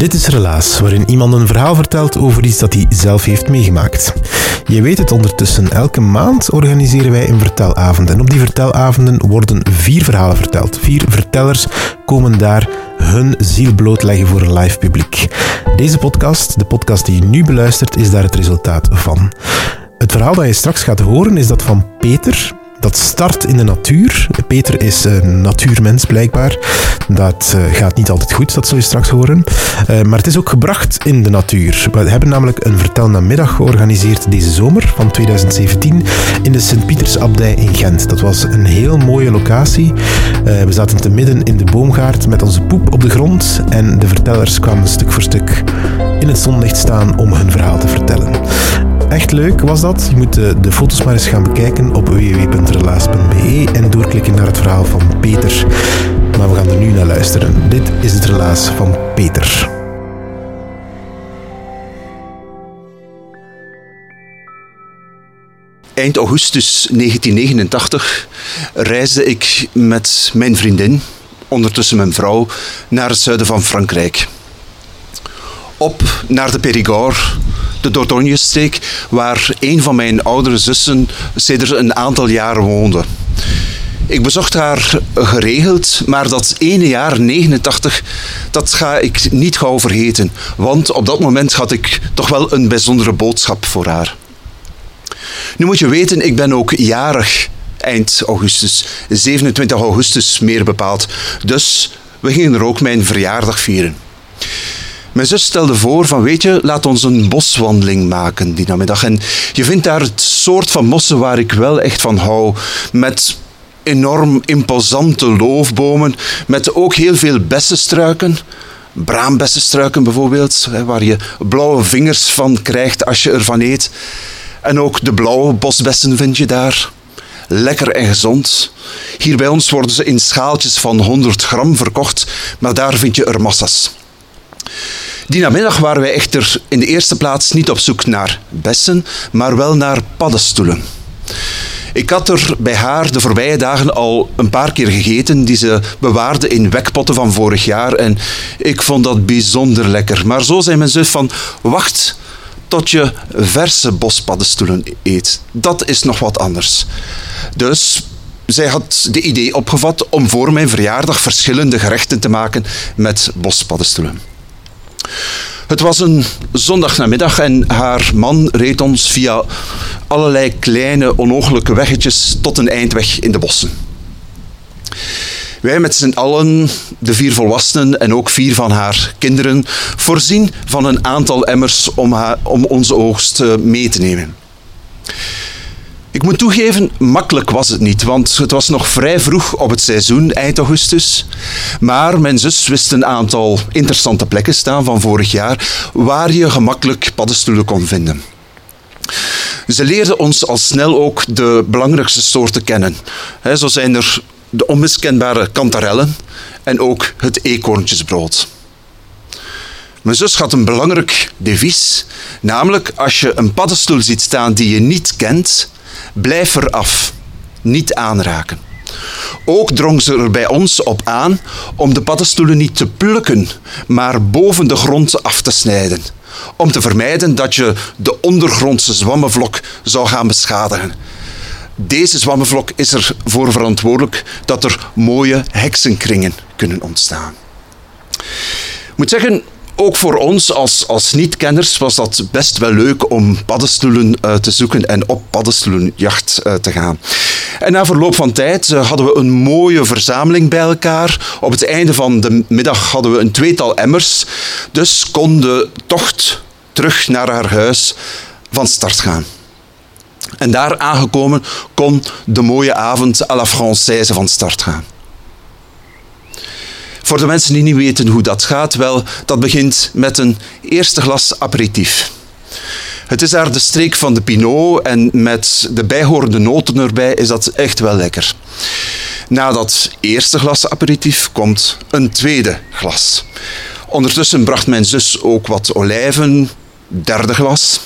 Dit is Relaas, waarin iemand een verhaal vertelt over iets dat hij zelf heeft meegemaakt. Je weet het ondertussen, elke maand organiseren wij een vertelavond. En op die vertelavonden worden vier verhalen verteld. Vier vertellers komen daar hun ziel blootleggen voor een live publiek. Deze podcast, de podcast die je nu beluistert, is daar het resultaat van. Het verhaal dat je straks gaat horen is dat van Peter, dat start in de natuur. Peter is een natuurmens blijkbaar. Dat uh, gaat niet altijd goed, dat zul je straks horen. Uh, maar het is ook gebracht in de natuur. We hebben namelijk een vertelnamiddag georganiseerd deze zomer van 2017 in de Sint-Pietersabdij in Gent. Dat was een heel mooie locatie. Uh, we zaten te midden in de boomgaard met onze poep op de grond en de vertellers kwamen stuk voor stuk in het zonlicht staan om hun verhaal te vertellen. Echt leuk was dat. Je moet de, de foto's maar eens gaan bekijken op www.relaas.be en doorklikken naar het verhaal van Peter. Maar we gaan er nu naar luisteren. Dit is het relaas van Peter. Eind augustus 1989 reisde ik met mijn vriendin, ondertussen mijn vrouw, naar het zuiden van Frankrijk. Op naar de Périgord, de Dordogne-streek, waar een van mijn oudere zussen sedert een aantal jaren woonde. Ik bezocht haar geregeld, maar dat ene jaar, 89, dat ga ik niet gauw vergeten. Want op dat moment had ik toch wel een bijzondere boodschap voor haar. Nu moet je weten, ik ben ook jarig eind augustus, 27 augustus meer bepaald. Dus we gingen er ook mijn verjaardag vieren. Mijn zus stelde voor van, weet je, laat ons een boswandeling maken die namiddag. En je vindt daar het soort van bossen waar ik wel echt van hou. Met enorm imposante loofbomen, met ook heel veel bessenstruiken. Braambessenstruiken bijvoorbeeld, waar je blauwe vingers van krijgt als je ervan eet. En ook de blauwe bosbessen vind je daar. Lekker en gezond. Hier bij ons worden ze in schaaltjes van 100 gram verkocht, maar daar vind je er massa's. Die namiddag waren wij echter in de eerste plaats niet op zoek naar bessen, maar wel naar paddenstoelen. Ik had er bij haar de voorbije dagen al een paar keer gegeten, die ze bewaarde in wekpotten van vorig jaar. En ik vond dat bijzonder lekker. Maar zo zei mijn zus van, wacht tot je verse bospaddenstoelen eet. Dat is nog wat anders. Dus zij had de idee opgevat om voor mijn verjaardag verschillende gerechten te maken met bospaddenstoelen. Het was een zondagnamiddag en haar man reed ons via allerlei kleine, onogelijke weggetjes tot een eindweg in de bossen. Wij met z'n allen, de vier volwassenen en ook vier van haar kinderen, voorzien van een aantal emmers om, haar, om onze oogst mee te nemen. Ik moet toegeven, makkelijk was het niet, want het was nog vrij vroeg op het seizoen, eind augustus. Maar mijn zus wist een aantal interessante plekken staan van vorig jaar waar je gemakkelijk paddenstoelen kon vinden. Ze leerden ons al snel ook de belangrijkste soorten kennen. zo zijn er de onmiskenbare kantarellen en ook het eekhoorntjesbrood. Mijn zus had een belangrijk devies, namelijk als je een paddenstoel ziet staan die je niet kent, blijf er af, niet aanraken. Ook drong ze er bij ons op aan om de paddenstoelen niet te plukken, maar boven de grond af te snijden. Om te vermijden dat je de ondergrondse zwammenvlok zou gaan beschadigen. Deze zwammenvlok is ervoor verantwoordelijk dat er mooie heksenkringen kunnen ontstaan. Ik moet zeggen, ook voor ons als, als niet-kenners was dat best wel leuk om paddenstoelen uh, te zoeken en op paddenstoelenjacht uh, te gaan. En na verloop van tijd uh, hadden we een mooie verzameling bij elkaar. Op het einde van de middag hadden we een tweetal emmers. Dus kon de tocht terug naar haar huis van start gaan. En daar aangekomen kon de mooie avond à la Française van start gaan. Voor de mensen die niet weten hoe dat gaat, wel, dat begint met een eerste glas aperitief. Het is daar de streek van de Pinot en met de bijhorende noten erbij is dat echt wel lekker. Na dat eerste glas aperitief komt een tweede glas. Ondertussen bracht mijn zus ook wat olijven, derde glas.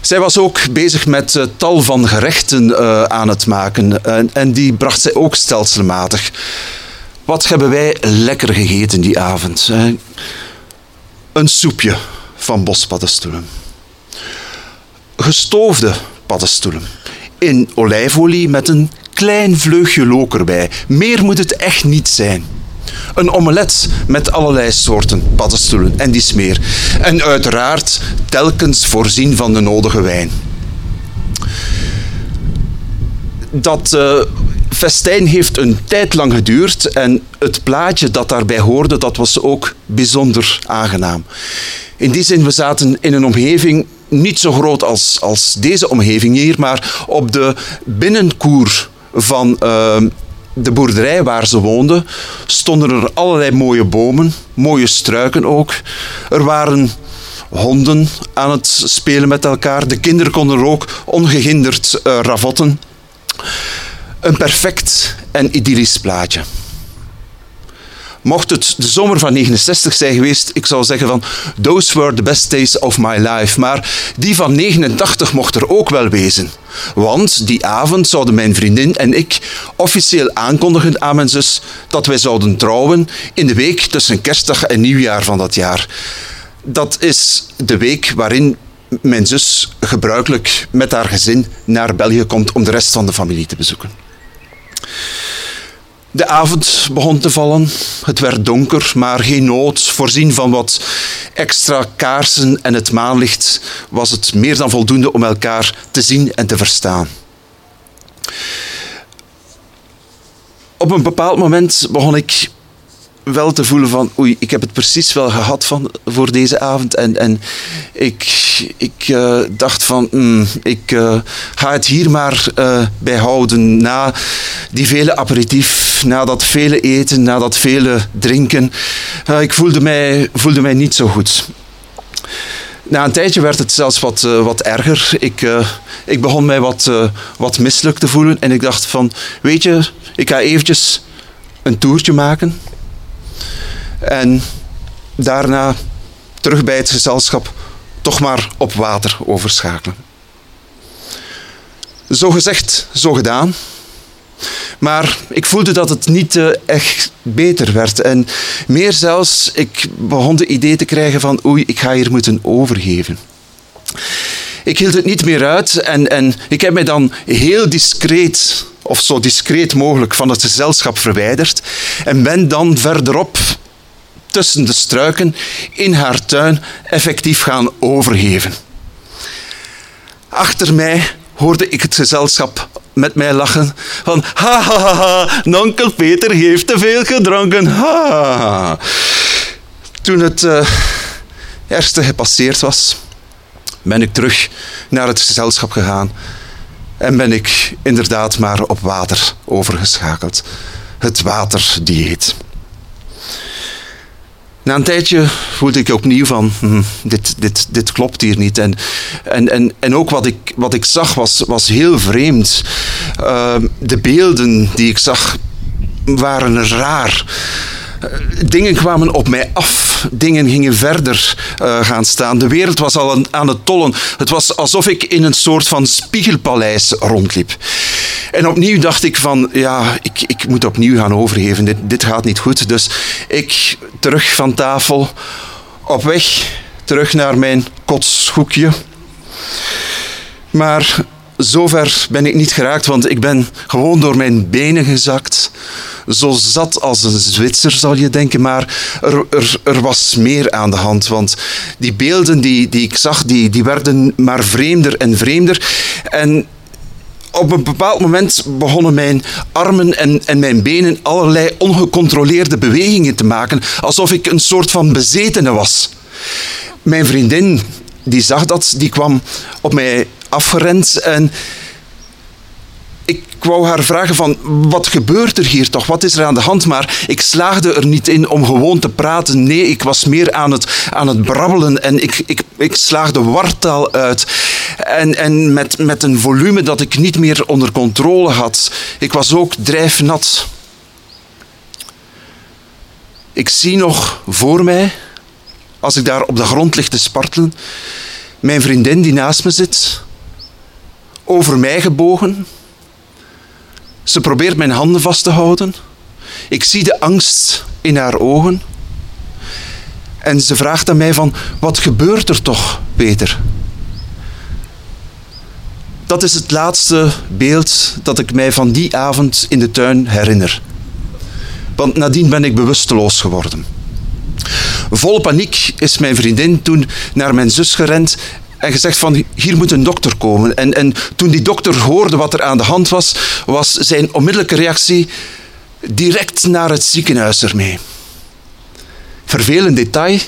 Zij was ook bezig met uh, tal van gerechten uh, aan het maken en, en die bracht zij ook stelselmatig. Wat hebben wij lekker gegeten die avond? Een soepje van bospaddenstoelen. Gestoofde paddenstoelen. In olijfolie met een klein vleugje look erbij. Meer moet het echt niet zijn. Een omelet met allerlei soorten paddenstoelen en die smeer. En uiteraard telkens voorzien van de nodige wijn. Dat uh, festijn heeft een tijd lang geduurd en het plaatje dat daarbij hoorde, dat was ook bijzonder aangenaam. In die zin, we zaten in een omgeving niet zo groot als, als deze omgeving hier, maar op de binnenkoer van uh, de boerderij waar ze woonden, stonden er allerlei mooie bomen, mooie struiken ook. Er waren honden aan het spelen met elkaar. De kinderen konden er ook ongehinderd uh, ravotten. Een perfect en idyllisch plaatje. Mocht het de zomer van 69 zijn geweest, ik zou zeggen van those were the best days of my life. Maar die van 89 mocht er ook wel wezen. Want die avond zouden mijn vriendin en ik officieel aankondigen aan mijn zus dat wij zouden trouwen in de week tussen kerstdag en nieuwjaar van dat jaar. Dat is de week waarin mijn zus gebruikelijk met haar gezin naar België komt om de rest van de familie te bezoeken. De avond begon te vallen. Het werd donker, maar geen nood. Voorzien van wat extra kaarsen en het maanlicht was het meer dan voldoende om elkaar te zien en te verstaan. Op een bepaald moment begon ik wel te voelen van oei, ik heb het precies wel gehad van, voor deze avond. En, en ik, ik uh, dacht van mm, ik uh, ga het hier maar uh, bij houden. Na die vele aperitief, na dat vele eten, na dat vele drinken. ik voelde mij, voelde mij niet zo goed. Na een tijdje werd het zelfs wat, wat erger. Ik, ik begon mij wat, wat misselijk te voelen. En ik dacht van, weet je, ik ga eventjes een toertje maken. En daarna terug bij het gezelschap toch maar op water overschakelen. Zo gezegd, zo gedaan. Maar ik voelde dat het niet uh, echt beter werd. En meer zelfs, ik begon de idee te krijgen van oei, ik ga hier moeten overgeven. Ik hield het niet meer uit en, en ik heb mij dan heel discreet, of zo discreet mogelijk, van het gezelschap verwijderd. En ben dan verderop tussen de struiken in haar tuin effectief gaan overgeven. Achter mij hoorde ik het gezelschap met mij lachen van ha ha ha, nonkel Peter heeft te veel gedronken. Ha. Toen het uh, ergste gepasseerd was, ben ik terug naar het gezelschap gegaan en ben ik inderdaad maar op water overgeschakeld. Het waterdieet. Na een tijdje voelde ik opnieuw van, hm, dit, dit, dit klopt hier niet. En, en, en, en ook wat ik, wat ik zag was, was heel vreemd. Uh, de beelden die ik zag waren raar. Uh, dingen kwamen op mij af. Dingen gingen verder uh, gaan staan. De wereld was al aan, aan het tollen. Het was alsof ik in een soort van spiegelpaleis rondliep. En opnieuw dacht ik van, ja, ik, ik moet opnieuw gaan overgeven. Dit, dit gaat niet goed. Dus ik terug van tafel, op weg terug naar mijn kotshoekje. Maar zover ben ik niet geraakt, want ik ben gewoon door mijn benen gezakt. Zo zat als een Zwitser, zal je denken. Maar er, er, er was meer aan de hand. Want die beelden die, die ik zag, die, die werden maar vreemder en vreemder. En op een bepaald moment begonnen mijn armen en, en mijn benen allerlei ongecontroleerde bewegingen te maken, alsof ik een soort van bezetene was. Mijn vriendin, die zag dat, die kwam op mij afgerend en ik wou haar vragen van, wat gebeurt er hier toch? Wat is er aan de hand? Maar ik slaagde er niet in om gewoon te praten. Nee, ik was meer aan het, aan het brabbelen en ik, ik, ik slaagde wartaal uit. En, en met, met een volume dat ik niet meer onder controle had. Ik was ook drijfnat. Ik zie nog voor mij, als ik daar op de grond lig te spartelen, mijn vriendin die naast me zit, over mij gebogen. Ze probeert mijn handen vast te houden. Ik zie de angst in haar ogen. En ze vraagt aan mij van, wat gebeurt er toch, Peter? Dat is het laatste beeld dat ik mij van die avond in de tuin herinner. Want nadien ben ik bewusteloos geworden. Vol paniek is mijn vriendin toen naar mijn zus gerend en gezegd van hier moet een dokter komen. En, en toen die dokter hoorde wat er aan de hand was, was zijn onmiddellijke reactie direct naar het ziekenhuis ermee. Vervelend detail,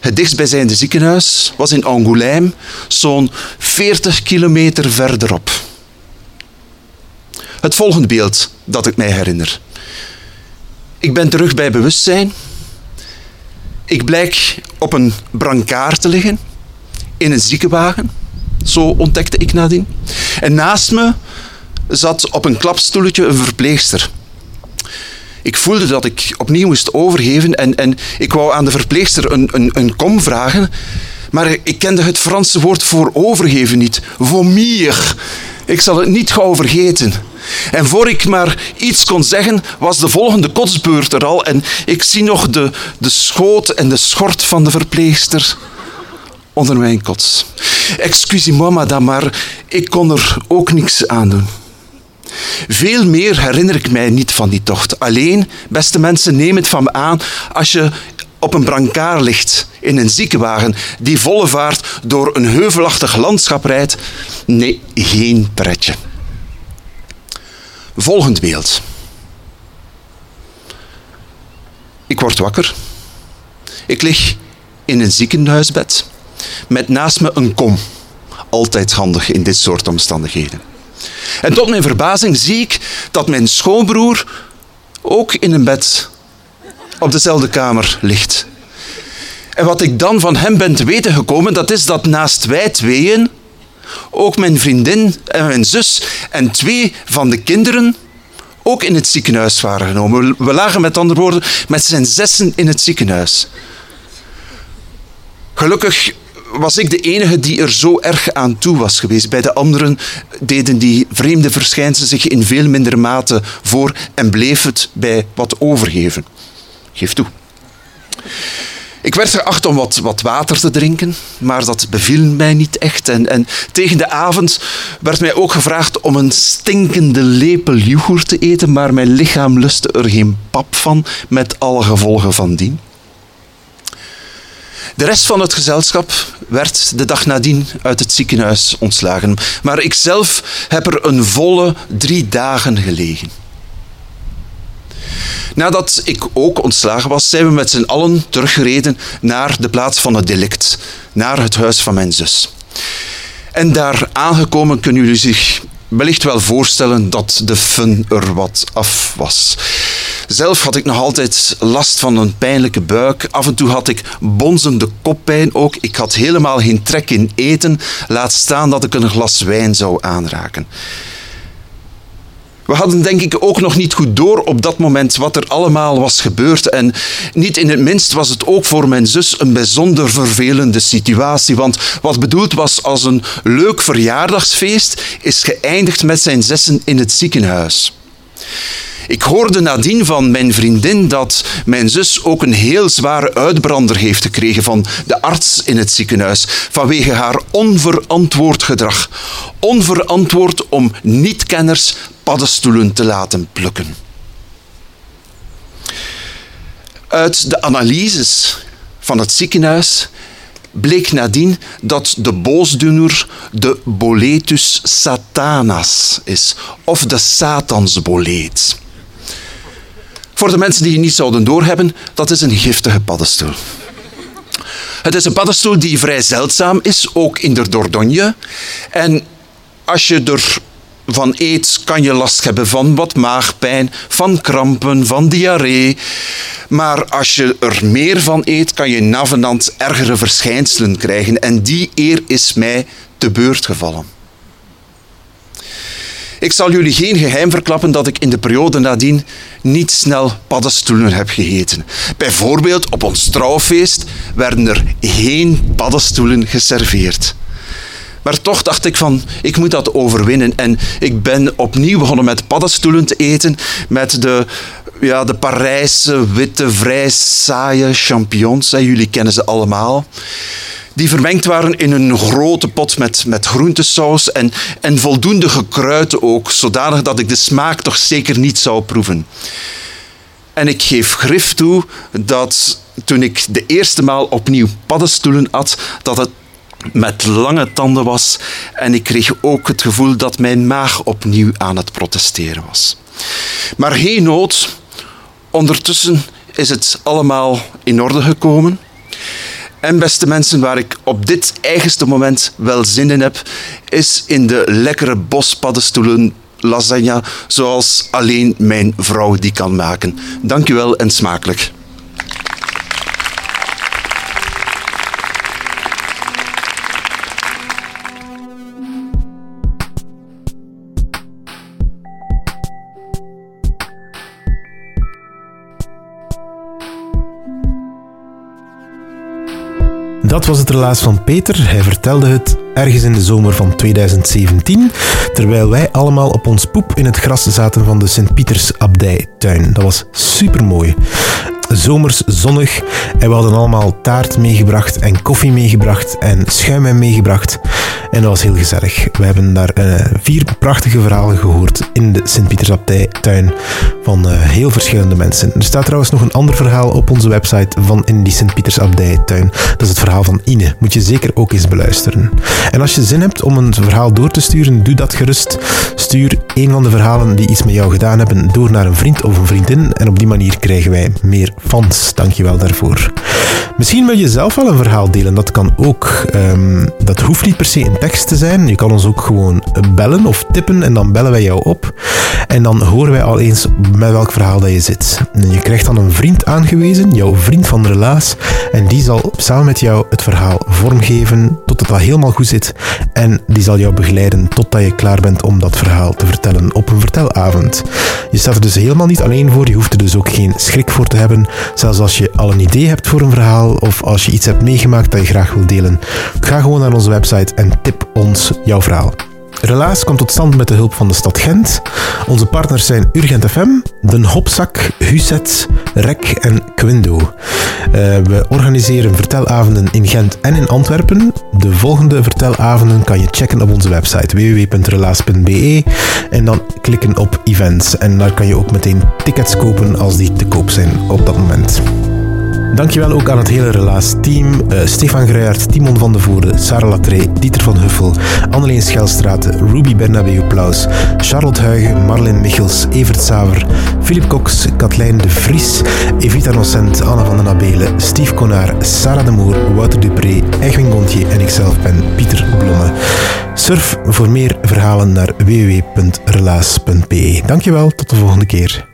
het dichtstbijzijnde ziekenhuis was in Angoulême, zo'n 40 kilometer verderop. Het volgende beeld dat ik mij herinner. Ik ben terug bij bewustzijn. Ik blijk op een brancard te liggen in een ziekenwagen. Zo ontdekte ik nadien. En naast me zat op een klapstoeltje een verpleegster. Ik voelde dat ik opnieuw moest overgeven en, en ik wou aan de verpleegster een, een, een kom vragen, maar ik kende het Franse woord voor overgeven niet. Vomir. Ik zal het niet gauw vergeten. En voor ik maar iets kon zeggen, was de volgende kotsbeurt er al en ik zie nog de, de schoot en de schort van de verpleegster onder mijn kots. Excusez-moi, madame, maar ik kon er ook niks aan doen. Veel meer herinner ik mij niet van die tocht. Alleen, beste mensen, neem het van me aan als je op een brancard ligt in een ziekenwagen die volle vaart door een heuvelachtig landschap rijdt. Nee, geen pretje. Volgend beeld. Ik word wakker. Ik lig in een ziekenhuisbed met naast me een kom. Altijd handig in dit soort omstandigheden. En tot mijn verbazing zie ik dat mijn schoonbroer ook in een bed op dezelfde kamer ligt. En wat ik dan van hem ben te weten gekomen, dat is dat naast wij tweeën ook mijn vriendin en mijn zus en twee van de kinderen ook in het ziekenhuis waren genomen. We lagen met andere woorden met zijn zessen in het ziekenhuis. Gelukkig was ik de enige die er zo erg aan toe was geweest. Bij de anderen deden die vreemde verschijnselen zich in veel minder mate voor en bleef het bij wat overgeven. Geef toe. Ik werd geacht om wat, wat water te drinken, maar dat beviel mij niet echt. En, en tegen de avond werd mij ook gevraagd om een stinkende lepel yoghurt te eten, maar mijn lichaam lustte er geen pap van, met alle gevolgen van dien. De rest van het gezelschap werd de dag nadien uit het ziekenhuis ontslagen. Maar ik zelf heb er een volle drie dagen gelegen. Nadat ik ook ontslagen was, zijn we met z'n allen teruggereden naar de plaats van het delict, naar het huis van mijn zus. En daar aangekomen kunnen jullie zich wellicht wel voorstellen dat de fun er wat af was. Zelf had ik nog altijd last van een pijnlijke buik. Af en toe had ik bonzende koppijn ook. Ik had helemaal geen trek in eten. Laat staan dat ik een glas wijn zou aanraken. We hadden denk ik ook nog niet goed door op dat moment wat er allemaal was gebeurd. En niet in het minst was het ook voor mijn zus een bijzonder vervelende situatie. Want wat bedoeld was als een leuk verjaardagsfeest, is geëindigd met zijn zessen in het ziekenhuis. Ik hoorde nadien van mijn vriendin dat mijn zus ook een heel zware uitbrander heeft gekregen van de arts in het ziekenhuis vanwege haar onverantwoord gedrag. Onverantwoord om niet-kenners paddenstoelen te laten plukken. Uit de analyses van het ziekenhuis bleek nadien dat de boosdoener de boletus satanas is, of de satansboleet. Voor de mensen die het niet zouden doorhebben, dat is een giftige paddenstoel. Het is een paddenstoel die vrij zeldzaam is, ook in de Dordogne. En als je er van eet, kan je last hebben van wat maagpijn, van krampen, van diarree. Maar als je er meer van eet, kan je navenant ergere verschijnselen krijgen. En die eer is mij te beurt gevallen. Ik zal jullie geen geheim verklappen dat ik in de periode nadien niet snel paddenstoelen heb gegeten. Bijvoorbeeld op ons trouwfeest werden er geen paddenstoelen geserveerd. Maar toch dacht ik van, ik moet dat overwinnen. En ik ben opnieuw begonnen met paddenstoelen te eten. Met de, ja, de Parijse, witte, vrij saaie champignons. Jullie kennen ze allemaal die vermengd waren in een grote pot met, met groentesaus en, en voldoende gekruid ook, zodanig dat ik de smaak toch zeker niet zou proeven. En ik geef grif toe dat toen ik de eerste maal opnieuw paddenstoelen at, dat het met lange tanden was en ik kreeg ook het gevoel dat mijn maag opnieuw aan het protesteren was. Maar geen nood, ondertussen is het allemaal in orde gekomen. En beste mensen, waar ik op dit eigenste moment wel zin in heb, is in de lekkere bospaddenstoelen lasagne, zoals alleen mijn vrouw die kan maken. Dankjewel en smakelijk. Dat was het relaas van Peter. Hij vertelde het ergens in de zomer van 2017, terwijl wij allemaal op ons poep in het gras zaten van de Sint-Pieters Abdijtuin. Dat was super mooi zomers zonnig. En we hadden allemaal taart meegebracht en koffie meegebracht en schuim meegebracht. En dat was heel gezellig. We hebben daar uh, vier prachtige verhalen gehoord in de Sint-Pietersabdij-tuin van uh, heel verschillende mensen. Er staat trouwens nog een ander verhaal op onze website van in die Sint-Pietersabdij-tuin. Dat is het verhaal van Ine. Moet je zeker ook eens beluisteren. En als je zin hebt om een verhaal door te sturen, doe dat gerust. Stuur een van de verhalen die iets met jou gedaan hebben door naar een vriend of een vriendin. En op die manier krijgen wij meer fans. Dankjewel daarvoor. Misschien wil je zelf wel een verhaal delen. Dat kan ook. Um, dat hoeft niet per se te zijn. Je kan ons ook gewoon bellen of tippen en dan bellen wij jou op. En dan horen wij al eens met welk verhaal dat je zit. En je krijgt dan een vriend aangewezen, jouw vriend van relaas. En die zal samen met jou het verhaal vormgeven totdat dat helemaal goed zit. En die zal jou begeleiden totdat je klaar bent om dat verhaal te vertellen op een vertelavond. Je staat er dus helemaal niet alleen voor. Je hoeft er dus ook geen schrik voor te hebben. Zelfs als je al een idee hebt voor een verhaal of als je iets hebt meegemaakt dat je graag wil delen. Ga gewoon naar onze website en tip ons jouw verhaal. Relaas komt tot stand met de hulp van de stad Gent. Onze partners zijn Urgent FM, Den Hopzak, Huset, Rek en Quindo. Uh, we organiseren vertelavonden in Gent en in Antwerpen. De volgende vertelavonden kan je checken op onze website www.relaas.be en dan klikken op events. En daar kan je ook meteen tickets kopen als die te koop zijn op dat moment. Dankjewel ook aan het hele Relaas-team. Uh, Stefan Greijaert, Timon van de Voorde, Sarah Latree, Dieter van Huffel, Anneleen Schelstraat, Ruby Bernabeu Plaus, Charlotte Huigen, Marlin Michels, Evert Saver, Philip Cox, Katlijn de Vries, Evita Nocent, Anna van den Abelen, Steve Konaar, Sarah de Moer, Wouter Dupré, Egwin Gontier en ikzelf ben Pieter Blomme. Surf voor meer verhalen naar www.relaas.be. Dankjewel, tot de volgende keer.